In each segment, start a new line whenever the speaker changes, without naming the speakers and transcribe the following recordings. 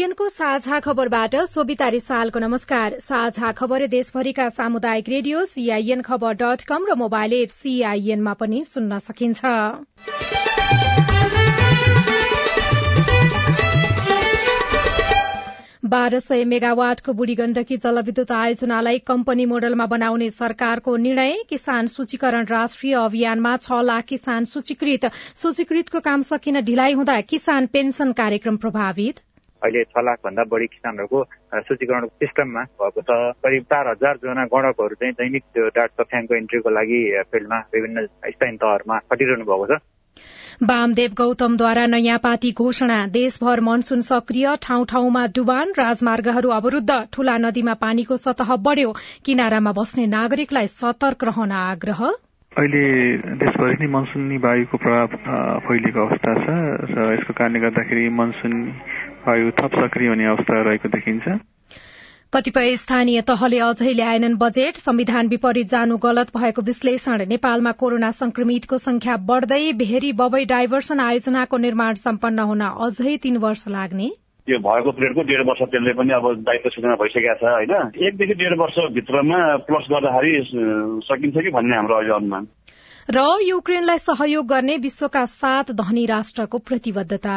सीआईएनको साझा खबरबाट सोभिता रिसालको नमस्कार। साझा खबर देशभरिका सामुदायिक radio CIN Khabar dot com र मोबाइल एप सीआईएनमा पनि सुन्न सकिन्छ। बाह्र सय मेगावाटको बुढी गण्डकी जलविद्युत आयोजनालाई कम्पनी मोडलमा बनाउने सरकारको निर्णय किसान सूचीकरण राष्ट्रिय अभियानमा छ लाख किसान सूचीकृत। सूचीकृतको काम सकिन ढिलाइ हुँदा किसान पेन्सन कार्यक्रम प्रभावित।
अहिले छ लाख भन्दा बढी किसानहरूको सूचीकरण सिस्टममा भएको छ। करिब चार हजार जना गणकहरू चाहिँ दैनिक त्यो डाटा तथ्याङ्क इन्ट्रीको लागि फिल्डमा विभिन्न स्थानीय तहहरूमा खटिरहनु भएको छ।
वामदेव गौतमद्वारा नयाँ पार्टी घोषणा। देशभर मनसून सक्रिय ठाउँ ठाउँमा डुबान राजमार्गहरू अवरूद्ध। ठूला नदीमा पानीको सतह बढ़्यो। किनारामा बस्ने नागरिकलाई सतर्क रहन आग्रह।
अहिले देशभरि नै मनसुनी वायुको प्रभाव फैलिएको अवस्था छ। र यसको कारणले गर्दाखेरि मनसुन वायु थप सक्रिय हुने अवस्था रहेको देखिन्छ।
कतिपय स्थानीय तहले अझै ल्याएनन् बजेट। संविधान विपरीत जानु गलत भएको विश्लेषण। नेपालमा कोरोना संक्रमितको संख्या बढ़दै भेरी बबई डाइभर्सन आयोजनाको निर्माण सम्पन्न हुन अझै तीन वर्ष लाग्ने।
यो भएको पिरियडको डेढ वर्ष त्यसले पनि अब दायित्व सूचना भइसकेको छ होइन? एकदेखि डेढ वर्षभित्रमा प्लस गर्दाखेरि सकिन्छ कि भन्ने हाम्रो अहिले अनुमान।
र युक्रेनलाई सहयोग गर्ने विश्वका सात धनी राष्ट्रको प्रतिबद्धता।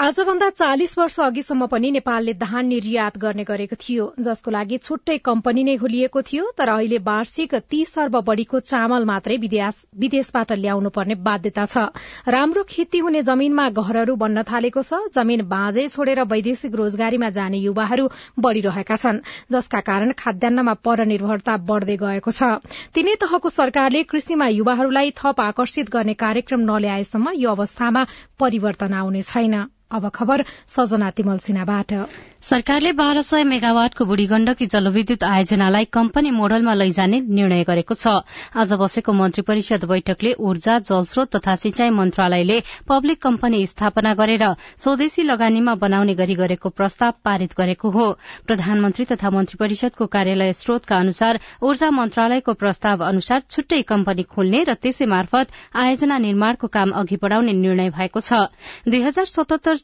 आजभन्दा चालिस वर्ष अघिसम्म पनि नेपालले धान निर्यात गर्ने गरेको थियो जसको लागि छुट्टै कम्पनी नै खोलिएको थियो तर अहिले वार्षिक तीस अर्ब बढ़ीको चामल मात्रै विदेशबाट ल्याउनु पर्ने बाध्यता छ। राम्रो खेती हुने जमीनमा घरहरू बन्न थालेको छ जमीन बाँझै छोडेर वैदेशिक रोजगारीमा जाने युवाहरू बढ़िरहेका छन् जसका कारण खाद्यान्नमा परनिर्भरता बढ़दै गएको छ। तीनै तहको सरकारले कृषिमा युवाहरूलाई थप आकर्षित गर्ने कार्यक्रम नल्याएसम्म यो अवस्थामा परिवर्तन आउने छैन। अब खबर
सरकारले बाह्र सय मेगावाटको बुढी गण्डकी जलविद्युत आयोजनालाई कम्पनी मोडलमा लैजाने निर्णय गरेको छ। आज बसेको मन्त्री परिषद बैठकले ऊर्जा जलस्रोत तथा सिंचाई मन्त्रालयले पब्लिक कम्पनी स्थापना गरेर स्वदेशी लगानीमा बनाउने गरी गरेको प्रस्ताव पारित गरेको हो। प्रधानमन्त्री तथा मन्त्री परिषदको कार्यालय स्रोतका अनुसार ऊर्जा मन्त्रालयको प्रस्ताव अनुसार छुट्टै कम्पनी खोल्ने र त्यसै मार्फत आयोजना निर्माणको काम अघि बढ़ाउने निर्णय भएको छ। दुई हजार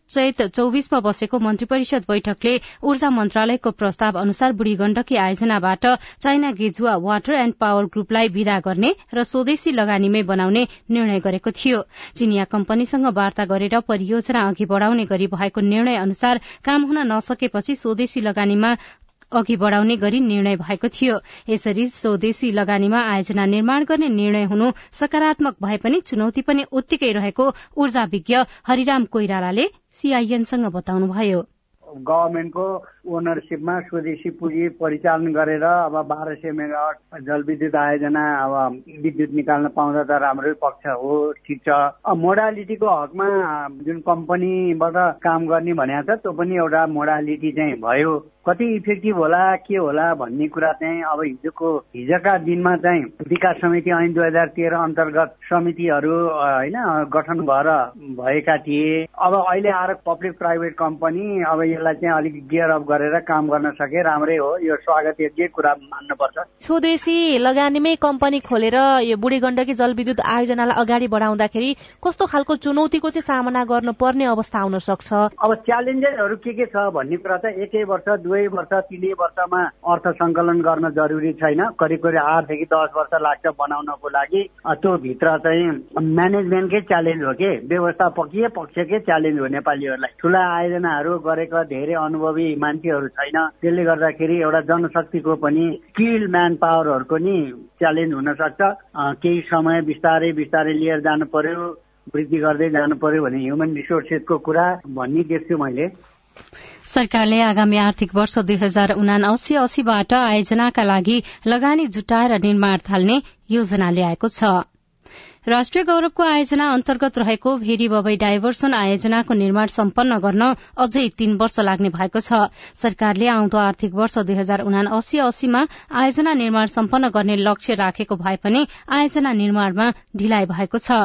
चैत चौविसमा बसेको मन्त्री परिषद बैठकले ऊर्जा मन्त्रालयको प्रस्ताव अनुसार बुढी गण्डकी आयोजनाबाट चाइना गेजुवा वाटर एण्ड पावर ग्रुपलाई विदा गर्ने र स्वदेशी लगानीमै बनाउने निर्णय गरेको थियो। चिनिया कम्पनीसँग वार्ता गरेर परियोजना अघि बढ़ाउने गरी भएको निर्णय अनुसार काम हुन नसकेपछि स्वदेशी लगानीमा अघि बढ़ाउने गरी निर्णय भएको थियो। यसरी स्वदेशी लगानीमा आयोजना निर्माण गर्ने निर्णय हुनु सकारात्मक भए पनि चुनौती पनि उत्तिकै रहेको ऊर्जा विज्ञ हरिराम कोइरालाले सीआईएनसँग बताउनुभयो।
गभर्मेन्टको ओनरसिपमा स्वदेशी पुँजी परिचालन गरेर अब बाह्र सय मेगावाट जलविद्युत आयोजना अब विद्युत निकाल्न पाउँदा त राम्रै पक्ष हो ठिक छ। मोडालिटीको हकमा जुन कम्पनीबाट काम गर्ने भनेको छ त्यो पनि एउटा मोडालिटी चाहिँ भयो। कति इफेक्टिभ होला के होला भन्ने कुरा चाहिँ अब हिजोको हिजोका दिनमा चाहिँ विकास समिति ऐन दुई हजार तेह्र अन्तर्गत समितिहरू होइन गठन भएर भएका थिए। अब अहिले आएर पब्लिक प्राइभेट कम्पनी अब यसलाई चाहिँ अलिक गियर अप गरेर काम गर्न सके। राम्रै हो यो स्वागत योग्य कुरा मान्नुपर्छ।
स्वदेशी लगानीमै कम्पनी खोलेर यो बुढी गण्डकी जलविद्युत आयोजनालाई अगाडि बढाउँदाखेरि कस्तो खालको चुनौतीको चाहिँ सामना गर्नुपर्ने अवस्था आउन सक्छ?
अब च्यालेन्जेसहरू के के छ भन्ने कुरा चाहिँ एकै वर्ष दुवै वर्ष तिनै वर्षमा अर्थ सङ्कलन गर्न जरुरी छैन। करिब करिब आठदेखि दस वर्ष लाग्छ बनाउनको लागि। त्यो भित्र चाहिँ म्यानेजमेन्टकै च्यालेन्ज हो कि? व्यवस्थापकीय पक्षकै च्यालेन्ज हो नेपालीहरूलाई। ठुला आयोजनाहरू गरेका धेरै अनुभवी मान्छेहरू छैन। त्यसले गर्दाखेरि एउटा जनशक्तिको पनि स्किल म्यान पावरहरूको नि च्यालेन्ज हुन सक्छ केही समय बिस्तारै बिस्तारै लिएर जानु पर्यो वृद्धि गर्दै जानु पर्यो भने ह्युमन रिसोर्सेसको कुरा भन्ने देख्छु मैले।
सरकारले आगामी आर्थिक वर्ष दुई हजार उना अस्सी अस्सीबाट आयोजनाका लागि लगानी जुटाएर निर्माण थाल्ने योजना ल्याएको छ। राष्ट्रिय गौरवको आयोजना अन्तर्गत रहेको भेरी बबई डाइभर्सन आयोजनाको निर्माण सम्पन्न गर्न अझै तीन वर्ष लाग्ने भएको छ। सरकारले आउँदो आर्थिक वर्ष दुई हजार उना अस्सी अस्सीमा आयोजना निर्माण सम्पन्न गर्ने लक्ष्य राखेको भए पनि आयोजना निर्माणमा ढिलाइ भएको छ।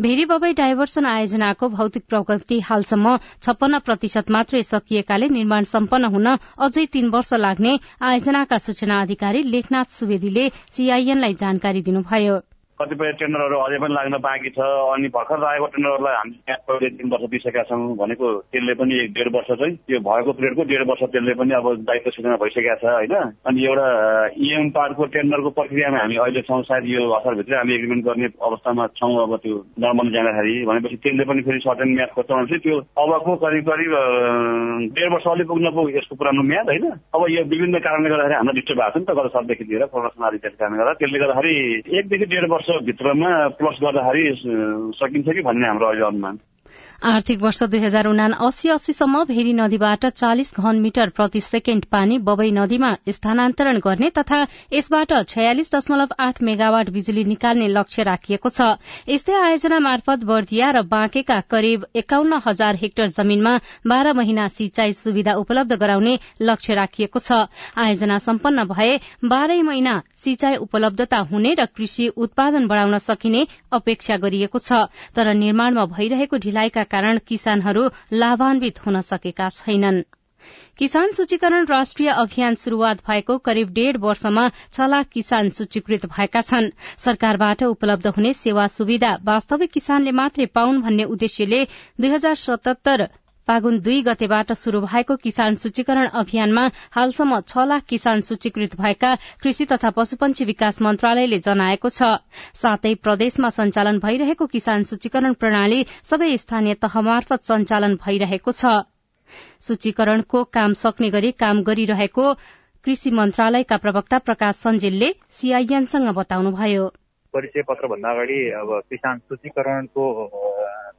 भेरी बबई डाइभर्सन आयोजनाको भौतिक प्रगति हालसम्म छप्पन्न प्रतिशत मात्रै सकिएकाले निर्माण सम्पन्न हुन अझै तीन वर्ष लाग्ने आयोजनाका सूचना अधिकारी लेखनाथ सुवेदीले सीआईएनलाई जानकारी दिनुभयो।
कतिपय टेन्डरहरू अझै पनि लाग्न बाँकी छ अनि भर्खर लागेको टेन्डरहरूलाई हामीले तिन वर्ष दिइसकेका छौँ भनेको त्यसले पनि एक डेढ वर्ष चाहिँ त्यो भएको पिरियडको डेढ वर्ष त्यसले पनि अब दायित्व सूचना भइसकेका छ होइन? अनि एउटा इएम पार्टको टेन्डरको प्रक्रियामा हामी अहिले छौँ सायद यो असारभित्रै हामी एग्रिमेन्ट गर्ने अवस्थामा छौँ अब त्यो नर्मल जाँदाखेरि भनेपछि त्यसले पनि फेरि सर्टेन म्याथ खोज्छ भनेपछि त्यो अबको करिब करिब डेढ वर्ष अलिक पुग्न पुग यसको पुरानो म्याद होइन? अब यो विभिन्न कारणले गर्दाखेरि हामीलाई डिस्टर्ब भएको छ नि त गत सालदेखि लिएर कोरोना आदि कारणले गर्दा त्यसले गर्दाखेरि एकदेखि डेढ वर्ष भित्रमा प्लस गर्दाखेरि सकिन्छ कि भन्ने हाम्रो अहिले अनुमान
आर्थिक वर्ष दुई हजार उना अस्सी अस्सीसम्म भेरी नदीबाट चालिस घन मिटर प्रति सेकेण्ड पानी बबई नदीमा स्थानान्तरण गर्ने तथा यसबाट छयालिस दशमलव आठ मेगावाट बिजुली निकाल्ने लक्ष्य राखिएको छ। यस्तै आयोजना मार्फत बर्दिया र बाँकेका करिब एकाउन्न हजार हेक्टर जमीनमा बाह्र महिना सिंचाई सुविधा उपलब्ध गराउने लक्ष्य राखिएको छ। आयोजना सम्पन्न भए बाह्रै महिना सिंचाई उपलब्धता हुने र कृषि उत्पादन बढ़ाउन सकिने अपेक्षा गरिएको छ। तर निर्माणमा भइरहेको ढिलाइका कारण किसानहरू लाभान्वित हुन सकेका छैनन्। किसान सूचीकरण राष्ट्रिय अभियान शुरूआत भएको करिब डेढ़ वर्षमा छ लाख किसान सूचीकृत भएका छन्। सरकारबाट उपलब्ध हुने सेवा सुविधा वास्तविक किसानले मात्रै पाउन् भन्ने उद्देश्यले दुई हजार सतहत्तर फागुन दुई गतेबाट शुरू भएको किसान सूचीकरण अभियानमा हालसम्म छ लाख किसान सूचीकृत भएका कृषि तथा पशुपन्छी विकास मन्त्रालयले जनाएको छ। साथै प्रदेशमा सञ्चालन भइरहेको किसान सूचीकरण प्रणाली सबै स्थानीय तह मार्फत सञ्चालन भइरहेको छ। सूचीकरणको काम सक्ने गरी काम गरिरहेको कृषि मन्त्रालयका प्रवक्ता प्रकाश सञ्जेलले सीआईएनसँग बताउनुभयो।
परिचय पत्र भन्दा अगाडि अब किसान सूचीकरणको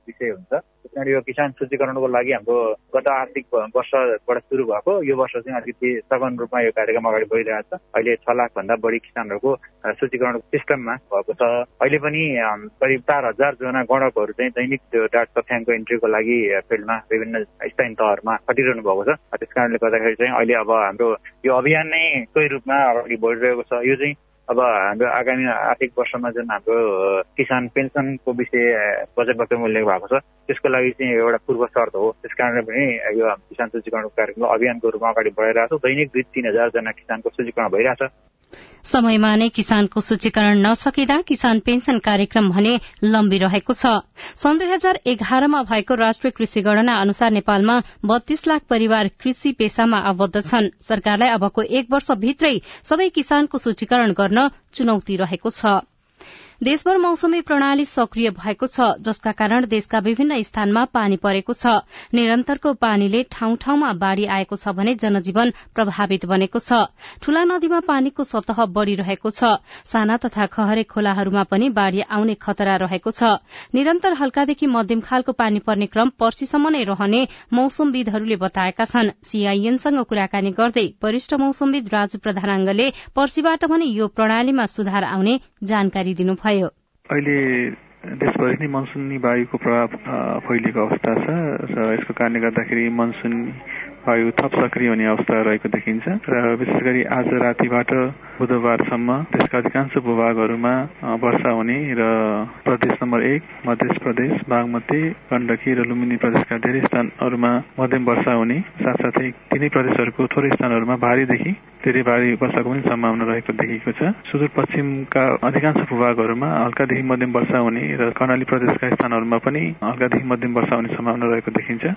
विषय हुन्छ। त्यस यो किसान सूचीकरणको लागि हाम्रो गत आर्थिक वर्षबाट सुरु भएको यो वर्ष चाहिँ अलिकति सघन रूपमा यो कार्यक्रम अगाडि बढिरहेको छ। अहिले छ लाखभन्दा बढी किसानहरूको सूचीकरण सिस्टममा भएको छ। अहिले पनि करिब चार हजारजना गणकहरू चाहिँ दैनिक त्यो डाटा तथ्याङ्क इन्ट्रीको लागि फिल्डमा विभिन्न स्थानीय तहहरूमा खटिरहनु भएको छ। त्यस कारणले गर्दाखेरि चाहिँ अहिले अब हाम्रो यो अभियान नै सोही रूपमा अगाडि बढिरहेको छ। यो चाहिँ अब हाम्रो आगामी आर्थिक वर्षमा जुन हाम्रो किसान पेन्सनको विषय बजेट वक्तव्य उल्लेख भएको छ त्यसको लागि चाहिँ एउटा पूर्व शर्त हो। त्यस कारणले पनि यो किसान सूचीकरण कार्यक्रम अभियानको रूपमा अगाडि बढाइरहेको छ। दैनिक दुई तीन हजारजना किसानको सूचीकरण भइरहेछ।
समयमा नै किसानको सूचीकरण नसकिँदा किसान पेन्सन कार्यक्रम भने लम्बिरहेको छ। सन् दुई हजार एघारमा भएको राष्ट्रिय कृषि गणना अनुसार नेपालमा बत्तीस लाख परिवार कृषि पेसामा आबद्ध छन्। सरकारलाई अबको एक वर्षभित्रै सबै किसानको सूचीकरण गर्न चुनौती रहेको छ। देशभर मौसमी प्रणाली सक्रिय भएको छ जसका कारण देशका विभिन्न स्थानमा पानी परेको छ। निरन्तरको पानीले ठाउँ ठाउँमा बाढ़ी आएको छ भने जनजीवन प्रभावित बनेको छ। ठूला नदीमा पानीको सतह बढ़िरहेको छ। साना तथा खहरे खोलाहरूमा पनि बाढ़ी आउने खतरा रहेको छ। निरन्तर हल्कादेखि मध्यम खालको पानी पर्ने क्रम पर्सीसम्म नै रहने मौसमविदहरूले बताएका छन्। सीआईएनसँग कुराकानी गर्दै वरिष्ठ मौसमविद राजु प्रधानाङ्गले पर्सीबाट भने यो प्रणालीमा सुधार आउने जानकारी दिनुभयो।
अहिले देशभरि नै मनसुनी वायुको प्रभाव फैलिएको अवस्था छ र यसको कारणले गर्दाखेरि मनसुन वायु थप सक्रिय हुने अवस्था रहेको देखिन्छ र विशेष गरी आज रातिबाट बुधबारसम्म देशका अधिकांश भूभागहरूमा वर्षा हुने र प्रदेश नम्बर एक मध्य प्रदेश बागमती गण्डकी र लुम्बिनी प्रदेशका धेरै स्थानहरूमा मध्यम वर्षा हुने साथसाथै तिनै प्रदेशहरूको थोरै स्थानहरूमा भारीदेखि धेरै भारी वर्षाको पनि सम्भावना रहेको देखिएको छ। सुदूरपश्चिमका अधिकांश भूभागहरूमा हल्कादेखि मध्यम वर्षा हुने र कर्णाली प्रदेशका स्थानहरूमा पनि हल्कादेखि मध्यम वर्षा हुने सम्भावना रहेको देखिन्छ।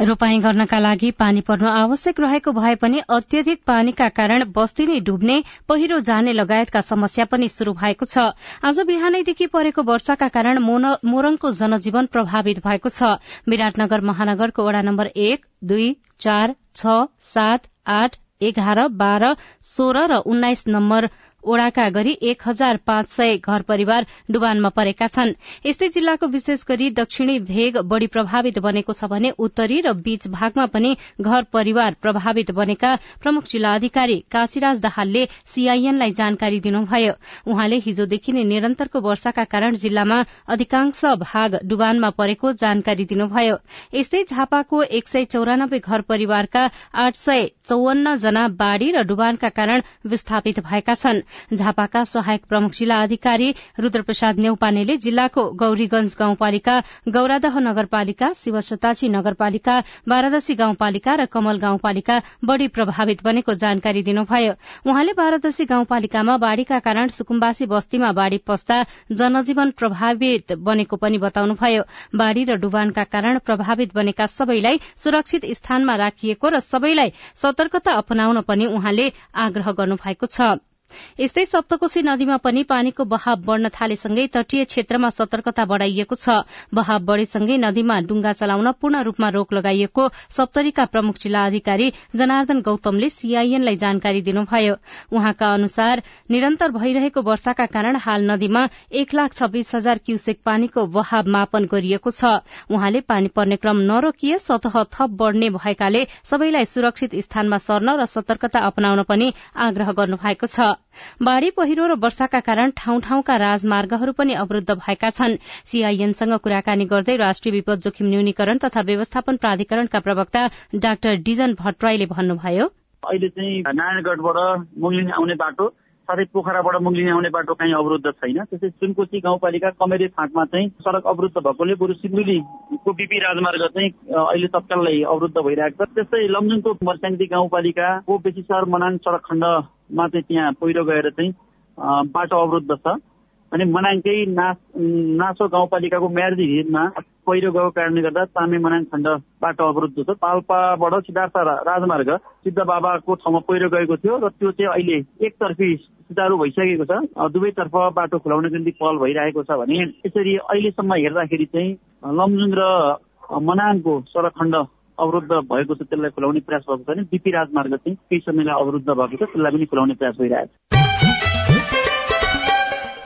रोपाई गर्नका लागि पानी पर्नु आवश्यक रहेको भए पनि अत्यधिक पानीका कारण बस्ती नै डुब्ने पहिरो जाने लगायतका समस्या पनि शुरू भएको छ। आज बिहानैदेखि परेको वर्षाका कारण मोरङको जनजीवन प्रभावित भएको छ। विराटनगर महानगरको वड़ा नम्बर एक दुई चार छ सात आठ एघार बाह्र सोह्र र उन्नाइस नम्बर ओड़ाका गरी एक हजार पाँच सय घर परिवार डुबानमा परेका छन्। यस्तै जिल्लाको विशेष गरी दक्षिणी भेग बढ़ी प्रभावित बनेको छ भने उत्तरी र बीच भागमा पनि घर परिवार प्रभावित बनेका प्रमुख जिल्ला अधिकारी काशीराज दाहालले सीआईएनलाई जानकारी दिनुभयो। उहाँले हिजोदेखि नै निरन्तरको वर्षाका कारण जिल्लामा अधिकांश भाग डुबानमा परेको जानकारी दिनुभयो। यस्तै झापाको एक सय चौरानब्बे घर परिवारका आठ सय चौवन्न जना बाढ़ी र डुबानका कारण विस्थापित भएका छन्। झापाका सहायक प्रमुख जिल्ला अधिकारी रूद्रप्रसाद नेउपानेले जिल्लाको गौरीगंज गाउँपालिका गौरादह नगरपालिका शिवशताची नगरपालिका बारादशी गाउँपालिका र कमल गाउँपालिका बढ़ी प्रभावित बनेको जानकारी दिनुभयो। उहाँले बारादशी गाउँपालिकामा बाढ़ीका कारण सुकुम्बासी बस्तीमा बाढ़ी पस्दा जनजीवन प्रभावित बनेको पनि बताउनुभयो। बाढ़ी र डुबानका कारण प्रभावित बनेका सबैलाई सुरक्षित स्थानमा राखिएको र सबैलाई सतर्कता अपनाउन पनि उहाँले आग्रह गर्नुभएको छ। यस्तै सप्तकोशी नदीमा पनि पानीको बहाव बढ़न थालेसँगै तटीय क्षेत्रमा सतर्कता बढ़ाइएको छ। बहाव बढ़ेसँगै नदीमा डुंगा चलाउन पूर्ण रूपमा रोक लगाइएको सप्तरीका प्रमुख जिल्ला अधिकारी जनार्दन गौतमले सीआईएनलाई जानकारी दिनुभयो। उहाँका अनुसार निरन्तर भइरहेको वर्षाका कारण हाल नदीमा एक लाख छब्बीस हजार क्यूसेक पानीको बहाव मापन गरिएको छ। उहाँले पानी पर्ने क्रम नरोकिए सतह थप बढ़ने भएकाले सबैलाई सुरक्षित स्थानमा सर्न र सतर्कता अपनाउन पनि आग्रह गर्नुभएको छ। बाढ़ी पहिरो र वर्षाका कारण ठाउँ ठाउँका राजमार्गहरू पनि अवरूद्ध भएका छन्। सीआईएनसँग कुराकानी गर्दै राष्ट्रिय विपद जोखिम न्यूनीकरण तथा व्यवस्थापन प्राधिकरणका प्रवक्ता डाक्टर डिजन भट्टराईले भन्नुभयो।
अहिले चाहिँ नारायणगढबाट मुगलिङ आउने बाटो साथै पोखराबाट मुगलिङ आउने बाटो कहीँ अवरुद्ध छैन। त्यसै सुनकोशी गाउँपालिका कमेरे फाँटमा चाहिँ सडक अवरुद्ध भएकोले बरु सिन्धुलीको बिपी राजमार्ग चाहिँ अहिले तत्कालै अवरुद्ध भइरहेको छ। त्यस्तै लमजुङको मर्स्याङ्दी गाउँपालिकाको बेसी सहर मनाङ सडक खण्डमा चाहिँ त्यहाँ पहिरो गएर चाहिँ बाटो अवरुद्ध छ अनि मनाङकै नास नासो गाउँपालिकाको म्यार्जी हिलमा पहिरो गएको कारणले गर्दा तामे मनाङ खण्ड बाटो अवरुद्ध छ पाल्पाबाट सिद्धार्थ राजमार्ग सिद्ध बाबाको ठाउँमा पहिरो गएको थियो र त्यो चाहिँ अहिले एकतर्फी सुचारू भइसकेको छ। दुवैतर्फ बाटो खुलाउने निम्ति पहल भइरहेको छ भने यसरी अहिलेसम्म हेर्दाखेरि चाहिँ लमजुङ र मनाङको सडक खण्ड अवरुद्ध भएको छ त्यसलाई खुलाउने प्रयास भएको छ भने बिपी राजमार्ग चाहिँ केही समयलाई अवरुद्ध भएको छ त्यसलाई पनि खुलाउने प्रयास भइरहेको छ।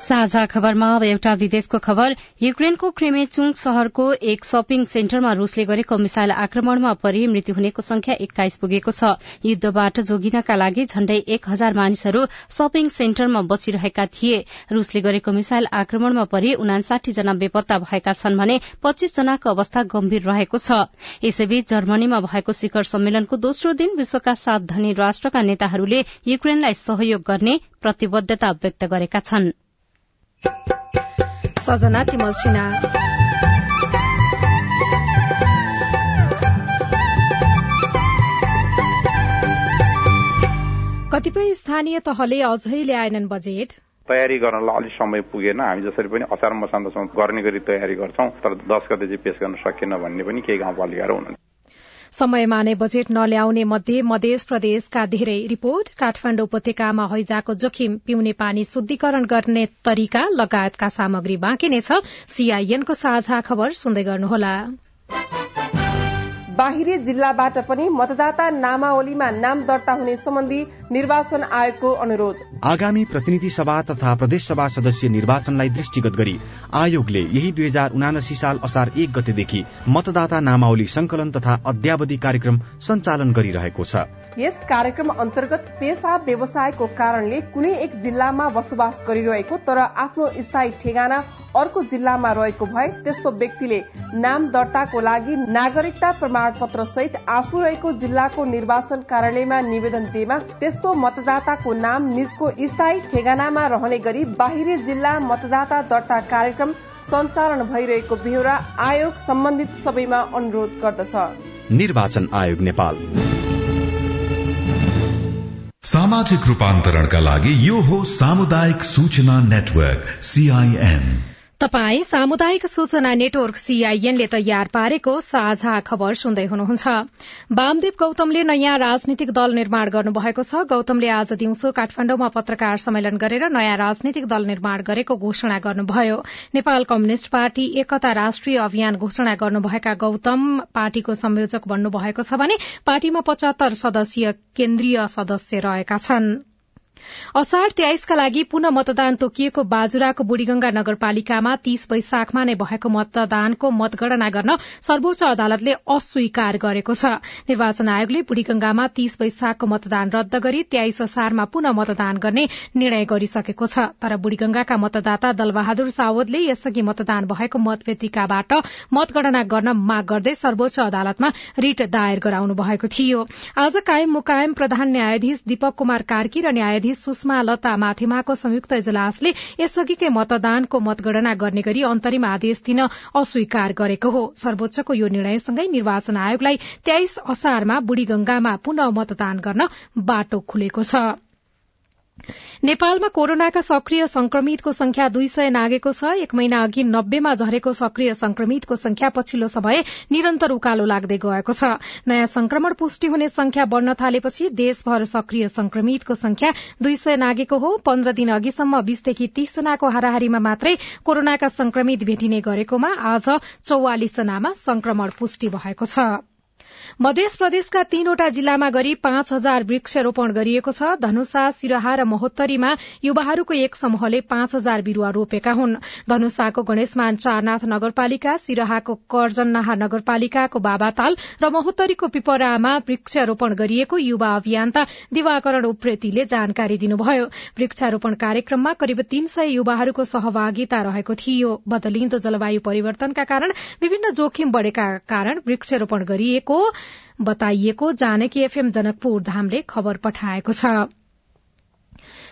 साझा खबरमा अब एउटा विदेशको खबर। युक्रेनको क्रेमेचुङ शहरको एक शपिङ सेन्टरमा रूसले गरेको मिसाइल आक्रमणमा परि मृत्यु हुनेको संख्या एक्काइस पुगेको छ। युद्धबाट जोगिनका लागि झण्डै एक हजार मानिसहरू शपिङ सेन्टरमा बसिरहेका थिए। रूसले गरेको मिसाइल आक्रमणमा परि उनासाठी जना बेपत्ता भएका छन् भने पच्चीस जनाको अवस्था गम्भीर रहेको छ। यसैबीच जर्मनीमा भएको शिखर सम्मेलनको दोस्रो दिन विश्वका सात धनी राष्ट्रका नेताहरूले युक्रेनलाई सहयोग गर्ने प्रतिबद्धता व्यक्त गरेका छनृ।
सजना तिमल सिन्हा कतिपय स्थानीय तहले अझै ल्याएनन् बजेट।
तयारी गर्नलाई अलिक समय पुगेन। हामी जसरी पनि असार मसान्तसम्म गर्ने गरी तयारी गर्छौं तर दस गते चाहिँ पेश गर्न सकिएन भन्ने पनि केही गाउँपालिकाहरू हुनुहुन्छ।
समयमा नै बजेट नल्याउने मध्ये मध्य प्रदेशका धेरै रिपोर्ट। काठमाण्डु उपत्यकामा हैजाको जोखिम पिउने पानी शुद्धिकरण गर्ने तरिका लगायतका सामग्री बाँकी नै छ। सीआईएनको साझा खबर सुन्दै गर्नुहोला।
बाहिरी जिल्लाबाट पनि मतदाता नामावलीमा नाम दर्ता हुने सम्बन्धी निर्वाचन आयोगको अनुरोध।
आगामी प्रतिनिधि सभा तथा प्रदेश सभा सदस्य निर्वाचनलाई दृष्टिगत गरी आयोगले यही दुई हजार उनासी साल असार एक गतेदेखि मतदाता नामावली संकलन तथा अध्यावधि कार्यक्रम सञ्चालन गरिरहेको छ।
यस कार्यक्रम अन्तर्गत पेसा व्यवसायको कारणले कुनै एक जिल्लामा बसोबास गरिरहेको तर आफ्नो स्थायी ठेगाना अर्को जिल्लामा रहेको भए त्यस्तो व्यक्तिले नाम दर्ताको लागि नागरिकता प्रमाणपत्र सहित आफू रहेको जिल्लाको निर्वाचन कार्यालयमा निवेदन दिएमा त्यस्तो मतदाताको नाम निजको स्थायी ठेगानामा रहने गरी बाहिरी जिल्ला मतदाता दर्ता कार्यक्रम सञ्चालन भइरहेको बेहोरा आयोग सम्बन्धित सबैमा अनुरोध गर्दछ।
निर्वाचन आयोग नेपाल।
सामाजिक रूपान्तरणका लागि यो हो सामुदायिक सूचना नेटवर्क सीआईएन
तपाई सामुदायिक सूचना नेटवर्क सीआईएनले तयार पारेको साझा खबर सुन्दै हुनुहुन्छ। वामदेव गौतमले नयाँ राजनीतिक दल निर्माण गर्नुभएको छ। गौतमले आज दिउँसो काठमाण्डुमा पत्रकार सम्मेलन गरेर नयाँ राजनीतिक दल निर्माण गरेको घोषणा गर्नुभयो। नेपाल कम्युनिष्ट पार्टी एकता राष्ट्रिय अभियान घोषणा गर्नुभएका गौतम पार्टीको संयोजक बन्नुभएको छ भने पार्टीमा पचहत्तर सदस्यीय केन्द्रीय सदस्य रहेका छनृ। असार तेइसका लागि पुनः मतदान तोकिएको बाजुराको बुढ़ीगंगा नगरपालिकामा तीस वैशाखमा नै भएको मतदानको मतगणना गर्न सर्वोच्च अदालतले अस्वीकार गरेको छ। निर्वाचन आयोगले बुढ़ीगंगामा तीस वैशाखको मतदान रद्द गरी तेइस असारमा पुनः मतदान गर्ने निर्णय गरिसकेको छ। तर बुढ़ीगंगाका मतदाता दलबहादुर सावदले यसअघि मतदान भएको मतपेटिकाबाट मतगणना गर्न माग गर्दै सर्वोच्च अदालतमा रिट दायर गराउनु भएको थियो। आज कायम मुकायम प्रधान न्यायाधीश दीपक कुमार कार्की र न्यायाधीश न्यायाधीश सुषमा लता माथेमाको संयुक्त इजलासले यसअघिकै मतदानको मतगणना गर्ने गरी अन्तरिम आदेश दिन अस्वीकार गरेको हो। सर्वोच्चको यो निर्णयसँगै निर्वाचन आयोगलाई तेइस असारमा बुढ़ीगंगामा पुनः मतदान गर्न बाटो खुलेको छ। नेपालमा कोरोनाका सक्रिय संक्रमितको संख्या दुई सय नागेको छ। एक महिना अघि नब्बेमा झरेको सक्रिय संक्रमितको संख्या पछिल्लो समय निरन्तर उकालो लाग्दै गएको छ। नयाँ संक्रमण पुष्टि हुने संख्या बढ़न थालेपछि देशभर सक्रिय संक्रमितको संख्या दुई सय नागेको हो। पन्ध्र दिन अघिसम्म बीसदेखि तीस जनाको हाराहारीमा मात्रै कोरोनाका संक्रमित भेटिने गरेकोमा आज चौवालिस जनामा संक्रमण पुष्टि भएको छ। मध्य प्रदेशका तीनवटा जिल्लामा गरी पाँच हजार वृक्षरोपण गरिएको छ। धनुषा सिरहा र महोत्तरीमा युवाहरूको एक समूहले पाँच हजार बिरूवा रोपेका हुन्। धनुषाको गणेशमान चारनाथ नगरपालिका सिरहाको कर्जन्नाहा नगरपालिकाको बाबाताल र महोत्तरीको पिपरामा वृक्षारोपण गरिएको युवा अभियन्ता दिवाकरण उप्रेतीले जानकारी दिनुभयो। वृक्षारोपण कार्यक्रममा करिब तीन सय युवाहरूको सहभागिता रहेको थियो। बदलिन्दो जलवायु परिवर्तनका कारण विभिन्न जोखिम बढ़ेका कारण वृक्षारोपण गरिएको बताइएको जानकी एफएम जनकपुर धामले खबर पठाएको छ।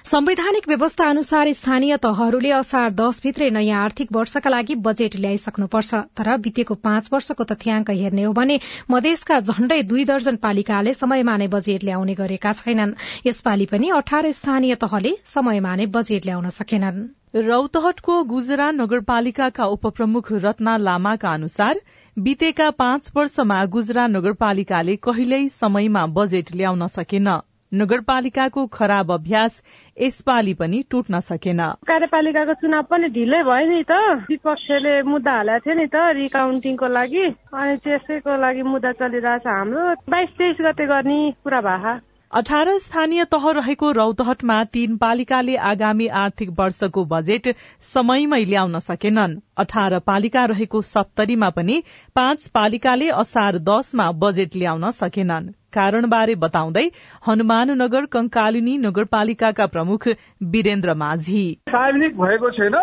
संवैधानिक व्यवस्था अनुसार स्थानीय तहहरूले असार दशभित्रै नयाँ आर्थिक वर्षका लागि बजेट ल्याइसक्नुपर्छ तर बितेको पाँच वर्षको तथ्याङ्क हेर्ने हो भने मधेसका झण्डै दुई दर्जन पालिकाले समयमा नै बजेट ल्याउने गरेका छैनन्। यसपालि पनि अठार स्थानीय तहले समयमा नै बजेट ल्याउन सकेनन्।
रौतहटको गुजरा नगरपालिकाका उपप्रमुख रत्ना लामाका अनुसार बितेका पाँच वर्षमा गुजरा नगरपालिकाले कहिल्यै समयमा बजेट ल्याउन सकेन। नगरपालिकाको खराब अभ्यास यसपालि पनि टुट्न सकेन।
कार्यपालिकाको चुनाव पनि ढिलै भयो नि त। विपक्षले मुद्दा हालेको थियो नि त रिकाउन्टिङको लागि। अनि त्यसैको लागि मुद्दा चलिरहेछ हाम्रो। बाइस तेइस गते गर्ने कुरा भए।
अठार स्थानीय तह रहेको रौतहटमा तीन पालिकाले आगामी आर्थिक वर्षको बजेट समयमै ल्याउन सकेनन्। अठार पालिका रहेको सप्तरीमा पनि पाँच पालिकाले असार दशमा बजेट ल्याउन सकेनन्। कारणबारे बताउँदै हनुमान नगर कंकालिनी नगरपालिकाका प्रमुख वीरेन्द्र माझी।
सार्वजनिक भएको छैन।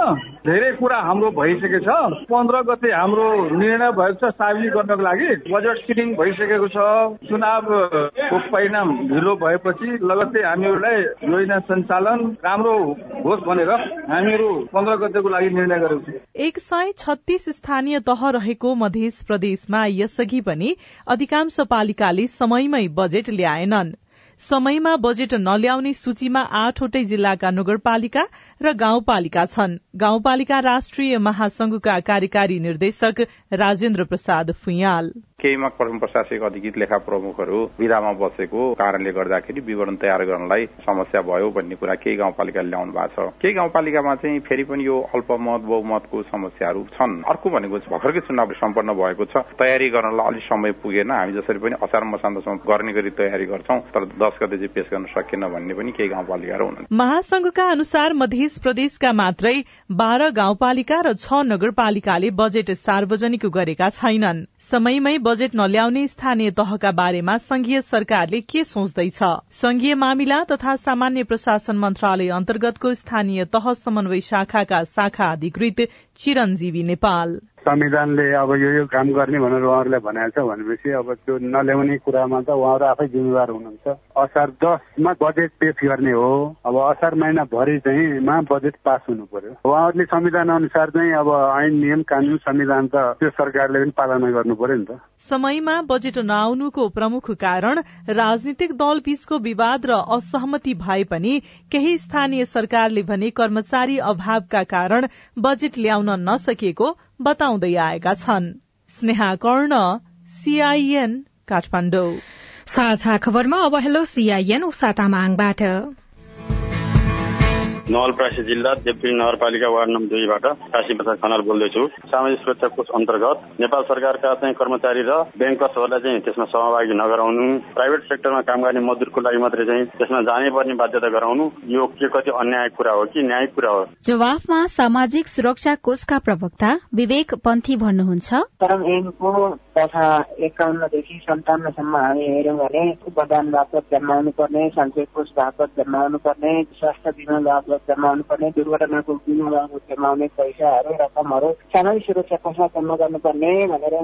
धेरै कुरा हाम्रो भइसकेको छ। पन्ध्र गते हाम्रो निर्णय भएको छ सार्वजनिक गर्नको लागि। बजेट सिटिङ भइसकेको छ। चुनावको परिणाम ढिलो भएपछि लगत्तै हामीहरूलाई योजना सञ्चालन राम्रो होस् भनेर हामीहरू पन्ध्र गतेको लागि निर्णय गरेको छौँ।
एक सय छत्तीस स्थानीय तह रहेको मध्य प्रदेशमा यसअघि पनि अधिकांश पालिकाले समयमै बजेट ल्याएनन्। समयमा बजेट नल्याउने सूचीमा आठवटै जिल्लाका नगरपालिका र गाउँपालिका छन्। गाउँपालिका राष्ट्रिय महासंघका कार्यकारी निर्देशक राजेन्द्र प्रसाद फुयाल
केहीमा प्रशासनिक अधिकृत लेखा प्रमुखहरू विधामा बसेको कारणले गर्दाखेरि विवरण तयार गर्नलाई समस्या भयो भन्ने कुरा केही गाउँपालिकाले ल्याउनु भएको छ। केही गाउँपालिकामा चाहिँ फेरि पनि यो अल्पमत बहुमतको समस्याहरू छन्। अर्को भनेको भर्खरकै चुनाव सम्पन्न भएको छ। तयारी गर्नलाई अलिक समय पुगेन। हामी जसरी पनि असार मसान्तसम्म गर्ने गरी तयारी गर्छौं तर दस गते चाहिँ पेश गर्न सकेन भन्ने पनि केही गाउँपालिकाहरू हुन्
महासंघका अनुसार मध्य प्रदेशका मात्रै बाह्र गाउँपालिका र छ नगरपालिकाले बजेट सार्वजनिक गरेका छैनन्। समयमै बजेट नल्याउने स्थानीय तहका बारेमा संघीय सरकारले के सोच्दैछ? संघीय मामिला तथा सामान्य प्रशासन मन्त्रालय अन्तर्गतको स्थानीय तह समन्वय शाखाका शाखा अधिकृत चिरञ्जीवी नेपाल।
संविधानले अब यो यो काम गर्ने भनेर उहाँहरूले भनेको छ भनेपछि अब त्यो नल्याउने कुरामा त उहाँहरू आफै जिम्मेवार हुनुहुन्छ। असार दसमा बजेट पेश गर्ने हो। अब असार महिना भरि चाहिँ मा बजेट पास हुनु पर्यो। उहाँहरूले संविधान अनुसार चाहिँ अब ऐन नियम कानून संविधान त त्यो सरकारले पनि पालना गर्नु पर्यो नि त।
समयमा बजेट नआउनुको प्रमुख कारण राजनीतिक दल बीचको विवाद र असहमति भए पनि केही स्थानीय सरकारले भने कर्मचारी अभावका कारण बजेट ल्याउन नसकिएको बताउँदै आएका छन्। स्नेहा कर्ण सीआईएन काठमाडौँ।
साझा खबरमा अब हेलो सीआईएन उषा तामाङबाट।
नवलपरासी जिल्ला देवपिङ नगरपालिका वार्ड नम्बर दुईबाट काशी प्रसाद खनाल बोल्दैछु। सामाजिक सुरक्षा कोष अन्तर्गत नेपाल सरकारका चाहिँ कर्मचारी र ब्याङ्कर्सहरूलाई चाहिँ त्यसमा सहभागी नगराउनु प्राइभेट सेक्टरमा काम गर्ने मजदुरको लागि मात्रै चाहिँ त्यसमा जानै पर्ने बाध्यता गराउनु यो के कति अन्याय कुरा हो कि न्यायिक कुरा हो?
जवाफमा सामाजिक सुरक्षा कोषका प्रवक्ता विवेक पन्थी भन्नुहुन्छ।
ऐनको तथा एकाउन्नदेखि सन्ताउन्नसम्म हामी हेऱ्यौँ भने उपदान बापत जमाउनु पर्ने सञ्चय कोष बापत जमाउनु पर्ने स्वास्थ्य बिमा बापत जमाउनु पर्ने दुर्घटनाको बिमा जमाउने पैसाहरू रकमहरू सामाजिक सुरक्षा कोषमा जम्मा गर्नुपर्ने भनेर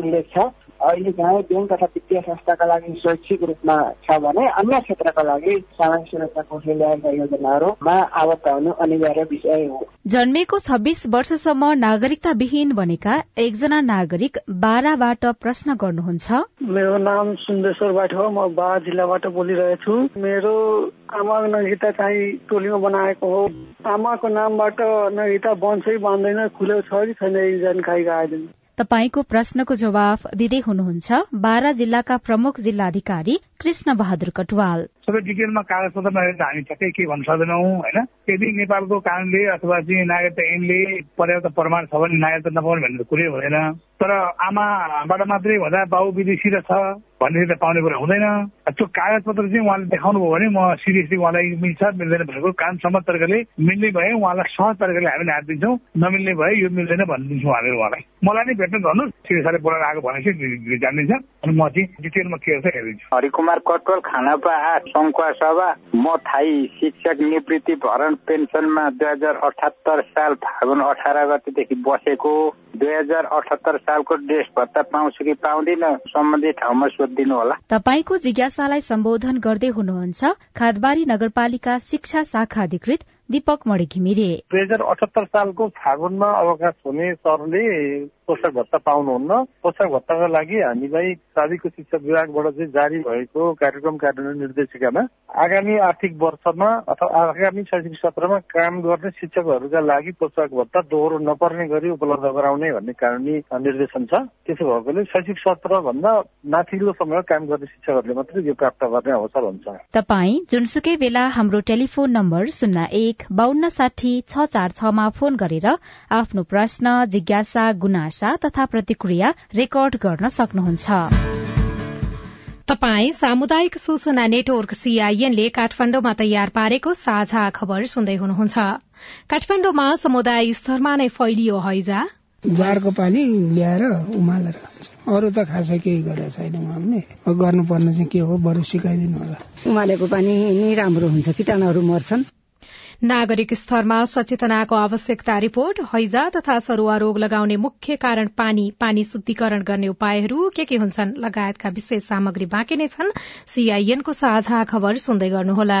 उल्लेख छ। अहिले जहाँ ब्याङ्क तथा वित्तीय संस्थाका लागि शैक्षिक रूपमा छ भने अन्य क्षेत्रका लागि सामाजिक सुरक्षा कोषले ल्याएका योजनाहरूमा आबद्ध हुनु अनिवार्य विषय हो।
जन्मेको छब्बीस वर्षसम्म नागरिकताविहीन बनेका एकजना नागरिक बाराबाट प्रश्न गर्नुहुन्छ।
मेरो नाम सुन्देश्वर बाट हो म बारा जिल्लाबाट बोलिरहेछु। मेरो आमा नगिता चाहिँ टोलीमा बनाएको हो। आमाको नामबाट नगिता बन्छ बाँध्दैन खुलेको छ कि छैन जानकारी आइदिनु
तपाईँको प्रश्नको जवाफ दिँदै हुनुहुन्छ बारा जिल्लाका प्रमुख जिल्लाधिकारी कृष्ण बहादुर कटवाल।
सबै डिटेलमा कागज पत्रमा हेरेर हामी ठ्याक्कै के भन्न सक्दैनौँ होइन? यदि नेपालको कानूनले अथवा चाहिँ नागरिकता ऐनले पर्याप्त प्रमाण छ भने नागरिकता नपाउने भन्ने कुरै हुँदैन। तर आमाबाट मात्रै भन्दा बाउ विदेशी र छ भन्ने त पाउने कुरा हुँदैन। त्यो कागज पत्र चाहिँ उहाँले देखाउनु भयो भने म सिरियसली उहाँलाई मिल्छ मिल्दैन भनेको कानुनसम्म तरिकाले मिल्ने भए उहाँलाई सहज तरिकाले हामीले हात दिन्छौँ नमिल्ने भए यो मिल्दैन भनिदिन्छौँ हामीले उहाँलाई। मलाई नै भेट्न भन्नुहोस् सिरियसले बोलाएर आएको भनेपछि जानिदिन्छ अनि म चाहिँ डिटेलमा के हेरिदिन्छु।
हरिकुमार कटोल खानापा सङ्खुवा सभा म थाई शिक्षक निवृत्ति भरण पेन्सनमा दुई हजार अठहत्तर साल फागुन अठार गतेदेखि बसेको। दुई हजार अठहत्तर सालको ड्रेस भत्ता पाउँछु कि पाउँदिन सम्बन्धित ठाउँमा सोधिदिनु होला।
तपाईँको जिज्ञासालाई सम्बोधन गर्दै हुनुहुन्छ खादबारी नगरपालिका शिक्षा शाखा अधिकृत दीपक मणि घिमिरे
दुई हजार अठहत्तर सालको फागुनमा अवकाश हुने सरले पोषक भत्ता पाउनुहुन्न। पोषक भत्ताका लागि हामीलाई प्राविधिक शिक्षा विभागबाट चाहिँ जारी भएको कार्यक्रम कार्यान्वयन निर्देशिकामा आगामी आर्थिक वर्षमा अथवा आगामी शैक्षिक सत्रमा काम गर्ने शिक्षकहरूका लागि पोषक भत्ता दोहोरो नपर्ने गरी उपलब्ध गराउने भन्ने कानुनी निर्देशन छ। त्यसो भएकोले शैक्षिक सत्र भन्दा माथिल्लो समय काम गर्ने शिक्षकहरूले मात्रै यो प्राप्त गर्ने अवसर हुन्छ।
तपाई जुनसुकै बेला हाम्रो टेलिफोन नम्बर शून्य एक बान्न साठी छ चार छमा फोन गरेर आफ्नो प्रश्न जिज्ञासा गुनासा तथा प्रतिक्रिया रेकर्ड गर्न सक्नुहुन्छ।
तपाई सामुदायिक सूचना नेटवर्क सीआईएनले काठमाण्डुमा तयार पारेको साझा खबर सुन्दै हुनुहुन्छ। काठमाण्डुमा समुदाय स्तरमा नै फैलियो हैजा।
जाडको पानी ल्याएर उमालेर अरू त खासै केही गरेको छैन उहाँले गर्नुपर्ने चाहिँ के हो? बरु सिकाइदिनु होला।
उमालेको पानी नै राम्रो हुन्छ किटाणुहरू मर्छन्।
नागरिक स्तरमा सचेतनाको आवश्यकता रिपोर्ट हैजा तथा सरुवा रोग लगाउने मुख्य कारण पानी पानी शुद्धिकरण गर्ने उपायहरू के के हुन्छन्? लगायतका विशेष सामग्री बाँकी नै छन्। सीआईएनको साझा खबर सुन्दै गर्नुहोला।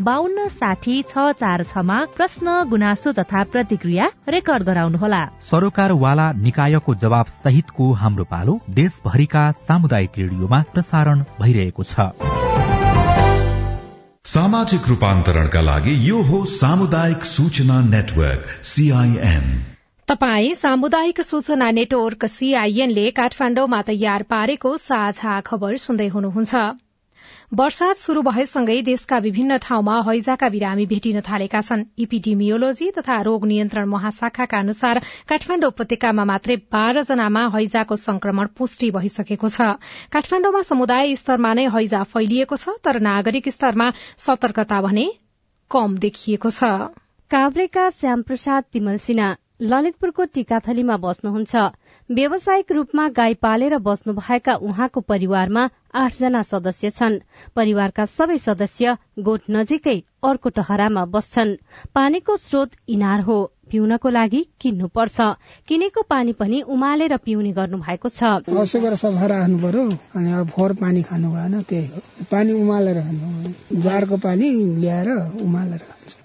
बान्न साठी छ चार छमा प्रश्न गुनासो तथा प्रतिक्रिया रेकर्ड गराउनुहोला।
सरोकारवाला निकायको जवाब सहितको हाम्रो पालो देशभरिका सामुदायिक रेडियोमा प्रसारण भइरहेको छ।
सामाजिक रूपान्तरणका लागि यो हो सामुदायिक सूचना नेटवर्क सीआईएन
तपाई सामुदायिक सूचना नेटवर्क सीआईएनले काठमाण्डुमा तयार पारेको साझा खबर सुन्दै हुनुहुन्छ। वर्षात शुरू भएसँगै देशका विभिन्न ठाउँमा हैजाका बिरामी भेटिन थालेका छन्। इपिडिमियोलोजी तथा रोग नियन्त्रण महाशाखाका अनुसार काठमाण्डु उपत्यकामा मात्रै बाह्र जनामा हैजाको संक्रमण पुष्टि भइसकेको छ। काठमाण्डुमा समुदाय स्तरमा नै हैजा फैलिएको छ तर नागरिक स्तरमा सतर्कता भने कम देखिएको छ।
काभ्रेका श्यामप्रसाद तिमल सिन्हा ललितपुरको टीकाथलीमा बस्नुहुन्छ। व्यावसायिक रूपमा गाई पालेर बस्नुभएका उहाँको परिवारमा आठजना सदस्य छन्। परिवारका सबै सदस्य गोठ नजिकै अर्को टहरामा बस्छन्। पानीको स्रोत इनार हो। पिउनको लागि किन्नुपर्छ किनेको पानी पनि उमालेर पिउने गर्नु भएको छ
पानी खानु भएन त्यही हो। पानी उमालेर जारको पानी ल्याएर उमालेर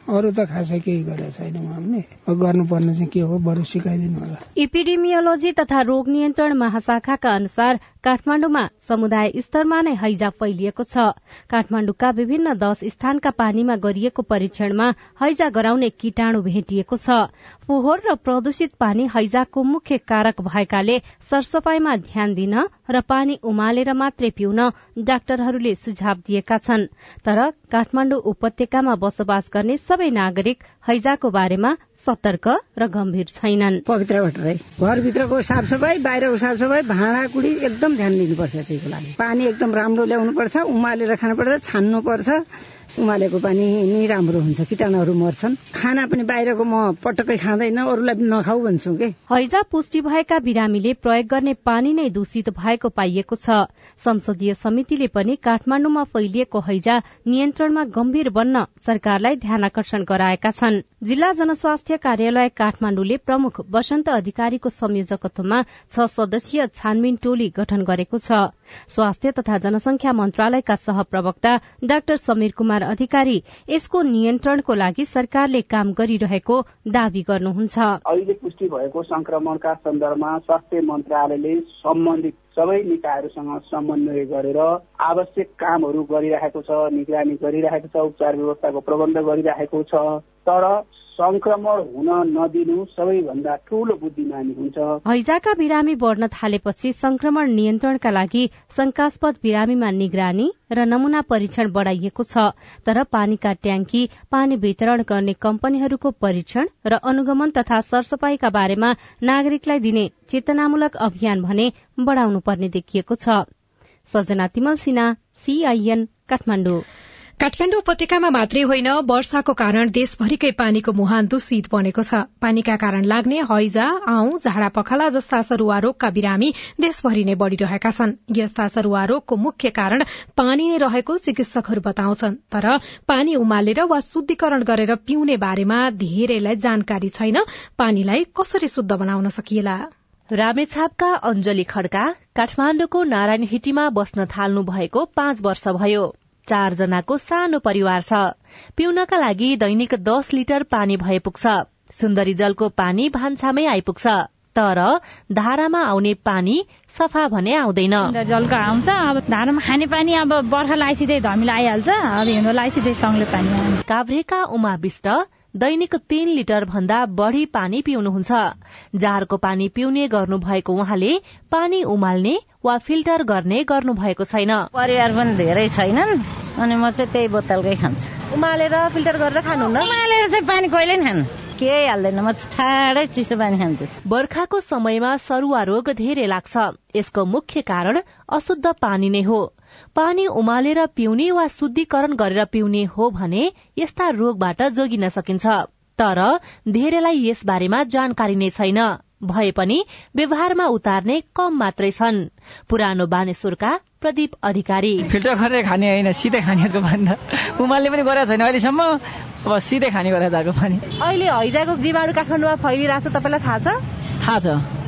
अरू त खासै केही गरेको छैन उहाँले गर्नुपर्ने चाहिँ के हो? बरु सिकाइदिनु होला।
इपिडेमियोलोजी तथा रोग नियन्त्रण महाशाखाका अनुसार काठमाण्डुमा समुदाय स्तरमा नै हैजा फैलिएको छ। काठमाण्डुका विभिन्न दश स्थानका पानीमा गरिएको परीक्षणमा हैजा गराउने कीटाणु भेटिएको छ। फोहोर र प्रदूषित पानी हैजाको मुख्य कारक भएकाले सरसफाईमा ध्यान दिन र पानी उमालेर मात्रै पिउन डाक्टरहरूले सुझाव दिएका छन्। तर काठमाण्डु उपत्यकामा बसोबास गर्ने सबै नागरिक हैजाको बारेमा सतर्क र गम्भीर छैनन्।
पवित्र भट्टराई घरभित्रको साफसफाई बाहिरको साफसफाई भाँडा कुडी एकदम ध्यान दिनुपर्छ त्यसको लागि। पानी एकदम राम्रो ल्याउनुपर्छ उमालेर खानुपर्छ छान्नुपर्छ। उमालेको पानी नै राम्रो हुन्छ किटाणुहरू मर्छन्। खाना पनि बाहिरको म पटक्कै खाँदैन अरूलाई पनि नखाऊ भन्छु के?
हैजा पुष्टि भएका बिरामीले प्रयोग गर्ने पानी नै दूषित भएको पाइएको छ। संसदीय समितिले पनि काठमाण्डुमा फैलिएको हैजा नियन्त्रणमा गम्भीर बन्न सरकारलाई ध्यान आकर्षण गराएका छन्। जिल्ला जनस्वास्थ्य कार्यालय काठमाण्डुले प्रमुख वसन्त अधिकारीको संयोजकत्वमा छ सदस्यीय छानबिन टोली गठन गरेको छ। स्वास्थ्य तथा जनसंख्या मन्त्रालयका सहप्रवक्ता डाक्टर समीर कुमार अधिकारी यसको नियन्त्रणको लागि सरकारले काम गरिरहेको दावी गर्नुहुन्छ।
अहिले पुष्टि भएको संक्रमणका सन्दर्भमा स्वास्थ्य मन्त्रालयले सम्बन्धित सबै निकायहरूसँग समन्वय गरेर आवश्यक कामहरू गरिरहेको छ निगरानी गरिरहेको छ उपचार व्यवस्थाको प्रबन्ध गरिरहेको छ। तर संक्रमण हुन नदिनु सबैभन्दा ठूलो बुद्धिमानी हुन्छ।
हैजाका बिरामी बढ़न थालेपछि संक्रमण नियन्त्रणका लागि शंकास्पद बिरामीमा निगरानी र नमूना परीक्षण बढ़ाइएको छ। तर पानीका ट्याङ्की पानी वितरण गर्ने कम्पनीहरूको परीक्षण र अनुगमन तथा सरसफाईका बारेमा नागरिकलाई दिने चेतनामूलक अभियान भने बढ़ाउनु पर्ने देखिएको छ। सजना तिमल सीआईएन काठमाडौँ।
काठमाण्डु उपत्यकामा मात्रै होइन वर्षाको कारण देशभरिकै पानीको मुहान दूषित बनेको छ। पानीका कारण लाग्ने हैजा आउँ झाडा पखाला जस्ता सरूवा रोगका बिरामी देशभरि नै बढ़िरहेका छन्। यस्ता सरूवा रोगको मुख्य कारण पानी नै रहेको चिकित्सकहरू बताउँछन्। तर पानी उमालेर वा शुद्धिकरण गरेर पिउने बारेमा धेरैलाई जानकारी छैन। पानीलाई कसरी शुद्ध बनाउन सकिएला?
रामेछापका अञ्जली खड्का काठमाण्डुको नारायण हिटीमा बस्न थाल्नु भएको पाँच वर्ष भयो। चारजनाको सानो परिवार छ। पिउनका लागि दैनिक दस लिटर पानी भए पुग्छ। सुन्दरी जलको पानी भान्सामै आइपुग्छ। तर धारामा आउने पानी सफा भने आउँदैन।
जलको आउँछ। अब धारामा खाने पानी अब बर्खा लाइसिँदै धमिलो आइहाल्छ। अब हिउँदो लाइसिँदै सङ्ले पानी
काभ्रेका उमा विष्ट दैनिक तीन लिटर भन्दा बढ़ी पानी पिउनुहुन्छ। जारको पानी पिउने गर्नु भएको उहाँले पानी उमाल्ने वा फिल्टर गर्ने गर्नु भएको छैन।
परिवार पनि धेरै छैनन् अनि म चाहिँ त्यही बोतलकै खान्छु।
उमालेर फिल्टर गरेर खानुहुन्न?
उमालेर चाहिँ पानी कहिले नि खानु? केही हाल्दैन म ठाडै चिसो पानी खान्छु।
बर्खाको समयमा सरुवा रोग धेरै लाग्छ। यसको मुख्य कारण अशुद्ध पानी नै हो। पानी उमालेर पिउने वा शुद्धिकरण गरेर पिउने हो भने यस्ता रोगबाट जोगिन सकिन्छ। तर धेरैलाई यस बारेमा जानकारी नै छैन। भए पनि व्यवहारमा उतार्ने कम मात्रै छन्। पुरानो बानेश्वरका प्रदीप अधिकारी।
फिल्टर गरेर खाने होइन सिधै खानेहरूको भन्दा। उमाल्ने पनि गरेको छैन अहिलेसम्म। अब सिधै खाने गरेर जाएको पानी।
अहिले हैजाको जीवाणु काठमाडौँमा फैलिरहेको छ तपाईँलाई थाहा छ?
थाहा छ।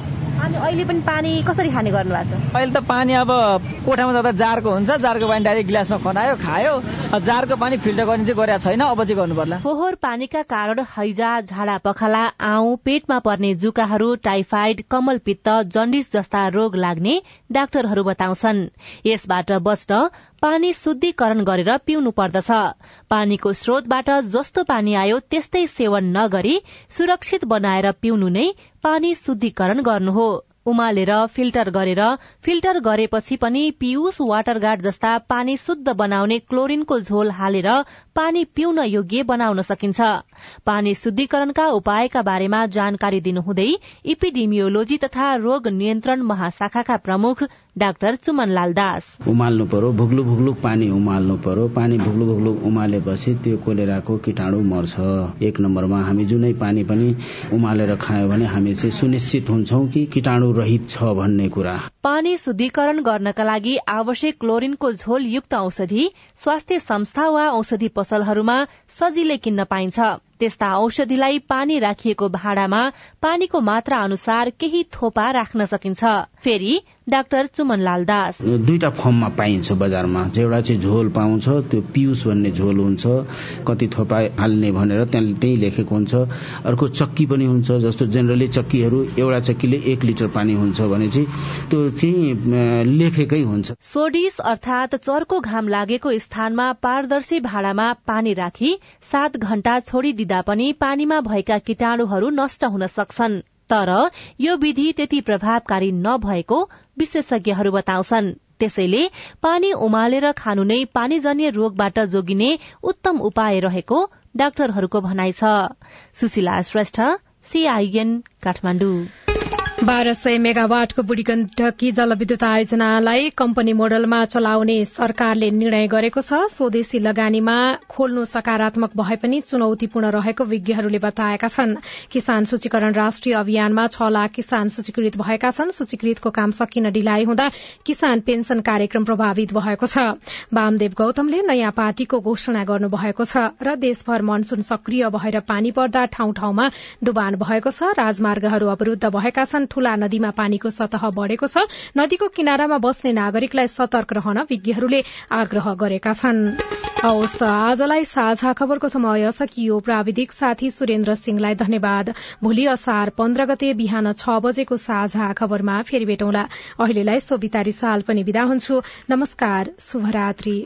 अनि अहिले पनि पानी कसरी खाने गर्नु भएको छ?
अहिले त पानी अब कोठामा जाँदा जारको हुन्छ जारको पानी डाइरेक्ट गिलासमा खनायो खायो। जारको पानी फिल्टर गर्ने चाहिँ गरेको छैन अब चाहिँ गर्नु पर्ला।
फोहोर पानीका कारण हैजा झाडा पखाला आउ पेटमा पर्ने जुकाहरू टाइफाइड कमल पित्त जन्डिस जस्ता रोग लाग्ने डाक्टरहरू बताउँछन्। यसबाट बच्न पानी शुद्धिकरण गरेर पिउनु पर्दछ। पानीको स्रोतबाट जस्तो पानी आयो त्यस्तै सेवन नगरी सुरक्षित बनाएर पिउनु नै पानी शुद्धिकरण गर्नु हो। उमालेर फिल्टर गरेर फिल्टर गरेपछि पनि पियुस वाटर गार्ड जस्ता पानी शुद्ध बनाउने क्लोरिनको झोल हालेर पानी पिउन योग्य बनाउन सकिन्छ। पानी शुद्धिकरणका उपायका बारेमा जानकारी दिनुहुँदै इपिडिमियोलोजी तथा रोग नियन्त्रण महाशाखाका प्रमुख डाक्टर चुमनलाल दास।
उमाल्नु पर्यो भुग्लु भुग्लु पानी उमाल्नु पर्यो। पानी भुग्लु भुग्लु उमालेपछि त्यो कोलेराको किटाणु मर्छ। एक नम्बरमा हामी जुनै पानी पनि उमालेर खायो भने हामी चाहिँ सुनिश्चित हुन्छौ कि किटाणु रहित छ भन्ने कुरा।
पानी शुद्धिकरण गर्नका लागि आवश्यक क्लोरिनको झोल युक्त औषधि स्वास्थ्य संस्था वा औषधि पसलहरूमा सजिलै किन्न पाइन्छ। त्यस्ता औषधिलाई पानी राखिएको भाँडामा पानीको मात्रा अनुसार केही थोपा राख्न सकिन्छ। फेरि डाक्टर चुमनलाल दास।
दुईटा फर्ममा पाइन्छ बजारमा। एउटा चाहिँ झोल पाउँछ त्यो पियुस भन्ने झोल हुन्छ कति थोपा हाल्ने भनेर त्यहाँ त्यही लेखेको हुन्छ। अर्को चक्की पनि हुन्छ जस्तो जेनरली चक्कीहरू एउटा चक्कीले एक लिटर पानी हुन्छ भने चाहिँ त्यो चाहिँ लेखेकै हुन्छ।
सोडिस अर्थात चर्को घाम लागेको स्थानमा पारदर्शी भाँडामा पानी राखी सात घण्टा छोडिदिँदा पनि पानीमा भएका कीटाणुहरू नष्ट हुन सक्छन्। तर यो विधि त्यति प्रभावकारी नभएको विशेषज्ञहरू बताउँछन्। त्यसैले पानी उमालेर खानु नै पानीजन्य रोगबाट जोगिने उत्तम उपाय रहेको डाक्टरहरूको भनाइ छ। सुशीला श्रेष्ठ सीआईएन काठमाडौँ।
बाह्र सय मेगावाटको बुढी गण्डकी जलविद्युत आयोजनालाई कम्पनी मोडलमा चलाउने सरकारले निर्णय गरेको छ। स्वदेशी लगानीमा खोल्नु सकारात्मक भए पनि चुनौतीपूर्ण रहेको विज्ञहरूले बताएका छन्। किसान सूचीकरण राष्ट्रिय अभियानमा छ लाख किसान सूचीकृत भएका छन्। सूचीकृतको काम सकिन ढिलाइ हुँदा किसान पेन्सन कार्यक्रम प्रभावित भएको छ। वामदेव गौतमले नयाँ पार्टीको घोषणा गर्नुभएको छ र देशभर मनसून सक्रिय भएर पानी पर्दा ठाउँ ठाउँमा डुबान भएको छ। राजमार्गहरू अवरूद्ध भएका छन्। ठूला नदीमा पानीको सतह बढ़ेको छ। नदीको किनारामा बस्ने नागरिकलाई सतर्क रहन विज्ञहरूले आग्रह गरेका छन्। हवस् त आजलाई साझा खबरको समय सकियो प्राविधिक साथी सुरेन्द्र सिंहलाई धन्यवाद। भोलि असार पन्ध्र गते बिहान छ बजेको साझा खबरमा फेरि भेटौँला। अहिलेलाई सोभितारी साल पनि विदा हुन्छु। नमस्कार शुभरात्री।